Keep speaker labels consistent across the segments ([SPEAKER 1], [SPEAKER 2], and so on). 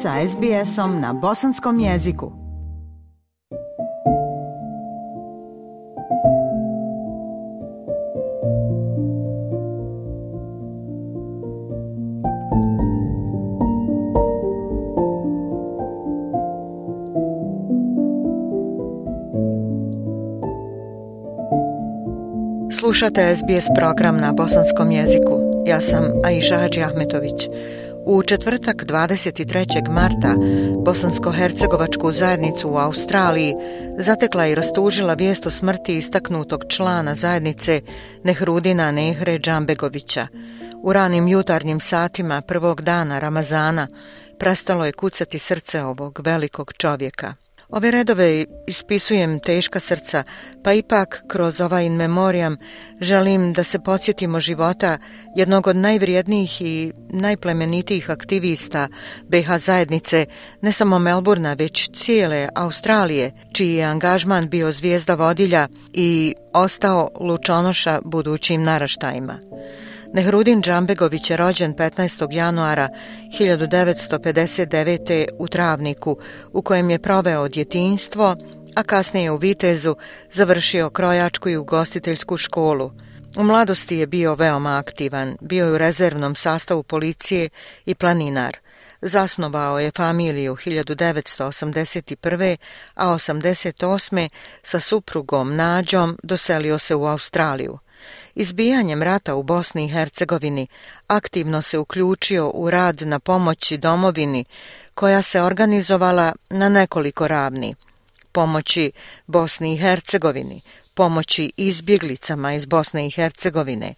[SPEAKER 1] sa SBS-om na bosanskom jeziku. Slušate SBS program na bosanskom jeziku. Ja sam Aisha Hadži Ahmetović. U četvrtak 23. marta bosansko-hercegovačku zajednicu u Australiji zatekla i rastužila vijest o smrti istaknutog člana zajednice Nehrudina Nehre Džambegovića. U ranim jutarnjim satima prvog dana Ramazana prestalo je kucati srce ovog velikog čovjeka. Ove redove ispisujem teška srca, pa ipak kroz ovaj in memoriam želim da se podsjetimo života jednog od najvrijednijih i najplemenitijih aktivista BH zajednice, ne samo Melburna, već cijele Australije, čiji je angažman bio zvijezda vodilja i ostao lučonoša budućim naraštajima. Nehrudin Džambegović je rođen 15. januara 1959. u Travniku, u kojem je proveo djetinstvo, a kasnije u Vitezu završio krojačku i ugostiteljsku školu. U mladosti je bio veoma aktivan, bio je u rezervnom sastavu policije i planinar. Zasnovao je familiju 1981. a 88. sa suprugom Nađom doselio se u Australiju. Izbijanjem rata u Bosni i Hercegovini aktivno se uključio u rad na pomoći domovini koja se organizovala na nekoliko ravni. Pomoći Bosni i Hercegovini, pomoći izbjeglicama iz Bosne i Hercegovine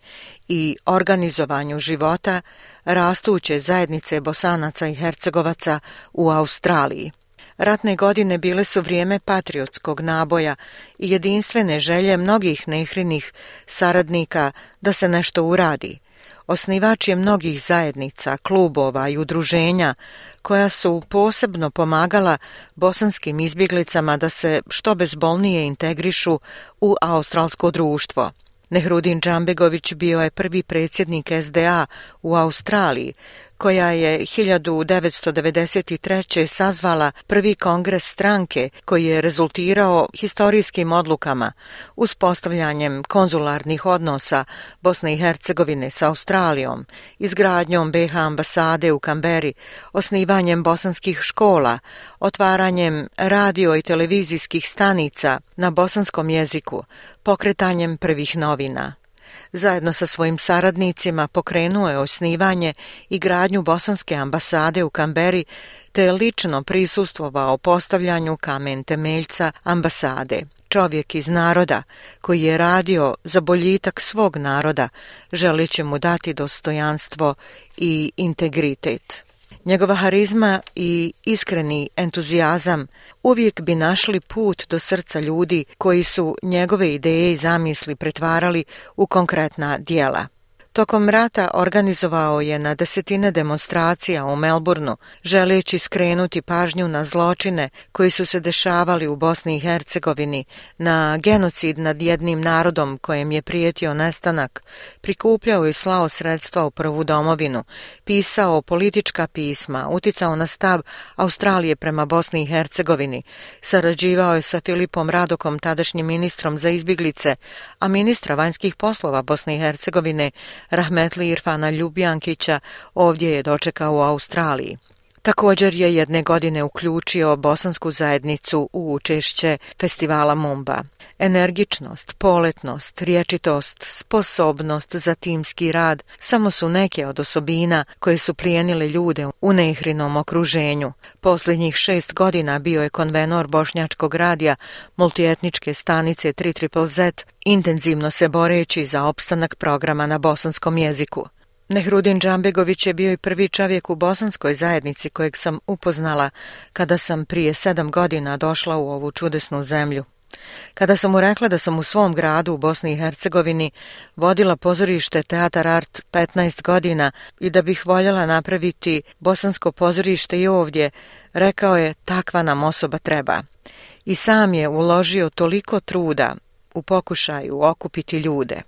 [SPEAKER 1] i organizovanju života rastuće zajednice bosanaca i hercegovaca u Australiji. Ratne godine bile su vrijeme patriotskog naboja i jedinstvene želje mnogih nehrinih saradnika da se nešto uradi. Osnivač je mnogih zajednica, klubova i udruženja koja su posebno pomagala bosanskim izbjeglicama da se što bezbolnije integrišu u australsko društvo. Nehrudin Džambegović bio je prvi predsjednik SDA u Australiji, koja je 1993. sazvala prvi kongres stranke koji je rezultirao historijskim odlukama uspostavljanjem konzularnih odnosa Bosne i Hercegovine sa Australijom, izgradnjom BH ambasade u Kamberi, osnivanjem bosanskih škola, otvaranjem radio i televizijskih stanica na bosanskom jeziku, pokretanjem prvih novina. Zajedno sa svojim saradnicima pokrenuo je osnivanje i gradnju bosanske ambasade u Kamberi te je lično prisustvovao postavljanju kamen temeljca ambasade. Čovjek iz naroda koji je radio za boljitak svog naroda želiće mu dati dostojanstvo i integritet. Njegova harizma i iskreni entuzijazam uvijek bi našli put do srca ljudi koji su njegove ideje i zamisli pretvarali u konkretna dijela. Tokom rata organizovao je na desetine demonstracija u Melbourneu, želeći skrenuti pažnju na zločine koji su se dešavali u Bosni i Hercegovini, na genocid nad jednim narodom kojem je prijetio nestanak, prikupljao i slao sredstva u prvu domovinu, pisao politička pisma, uticao na stav Australije prema Bosni i Hercegovini, sarađivao je sa Filipom Radokom, tadašnjim ministrom za izbjeglice, a ministra vanjskih poslova Bosne i Hercegovine Rahmetli Irfana Ljubjankića ovdje je dočekao u Australiji. Također je jedne godine uključio bosansku zajednicu u učešće festivala Mumba. Energičnost, poletnost, riječitost, sposobnost za timski rad samo su neke od osobina koje su plijenile ljude u nehrinom okruženju. Posljednjih šest godina bio je konvenor Bošnjačkog radija multietničke stanice 3 Z, intenzivno se boreći za opstanak programa na bosanskom jeziku. Nehrudin Džambegović je bio i prvi čovjek u bosanskoj zajednici kojeg sam upoznala kada sam prije sedam godina došla u ovu čudesnu zemlju. Kada sam mu rekla da sam u svom gradu u Bosni i Hercegovini vodila pozorište Teatar Art 15 godina i da bih voljela napraviti bosansko pozorište i ovdje, rekao je takva nam osoba treba. I sam je uložio toliko truda u pokušaju okupiti ljude.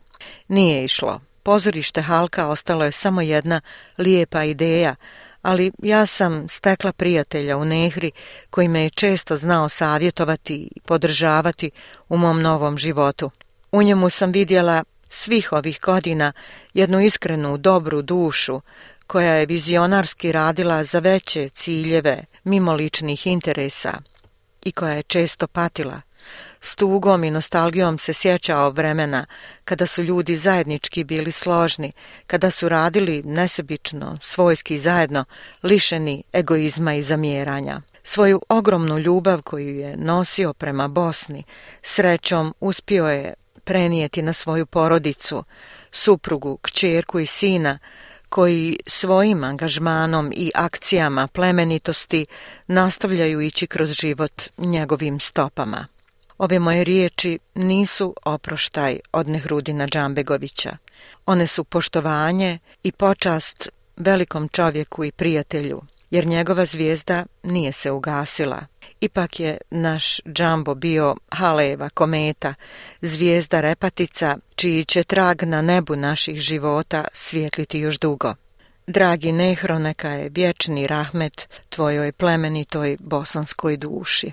[SPEAKER 1] Nije išlo. Pozorište Halka ostalo je samo jedna lijepa ideja, ali ja sam stekla prijatelja u Nehri koji me je često znao savjetovati i podržavati u mom novom životu. U njemu sam vidjela svih ovih godina jednu iskrenu, dobru dušu koja je vizionarski radila za veće ciljeve mimo ličnih interesa i koja je često patila. S tugom i nostalgijom se sjećao vremena kada su ljudi zajednički bili složni, kada su radili nesebično, svojski zajedno, lišeni egoizma i zamjeranja. Svoju ogromnu ljubav koju je nosio prema Bosni, srećom uspio je prenijeti na svoju porodicu, suprugu, kćerku i sina, koji svojim angažmanom i akcijama plemenitosti nastavljaju ići kroz život njegovim stopama. Ove moje riječi nisu oproštaj od Nehrudina Džambegovića. One su poštovanje i počast velikom čovjeku i prijatelju, jer njegova zvijezda nije se ugasila. Ipak je naš Džambo bio Haleva kometa, zvijezda repatica, čiji će trag na nebu naših života svijetliti još dugo. Dragi Nehro, neka je vječni rahmet tvojoj plemenitoj bosanskoj duši.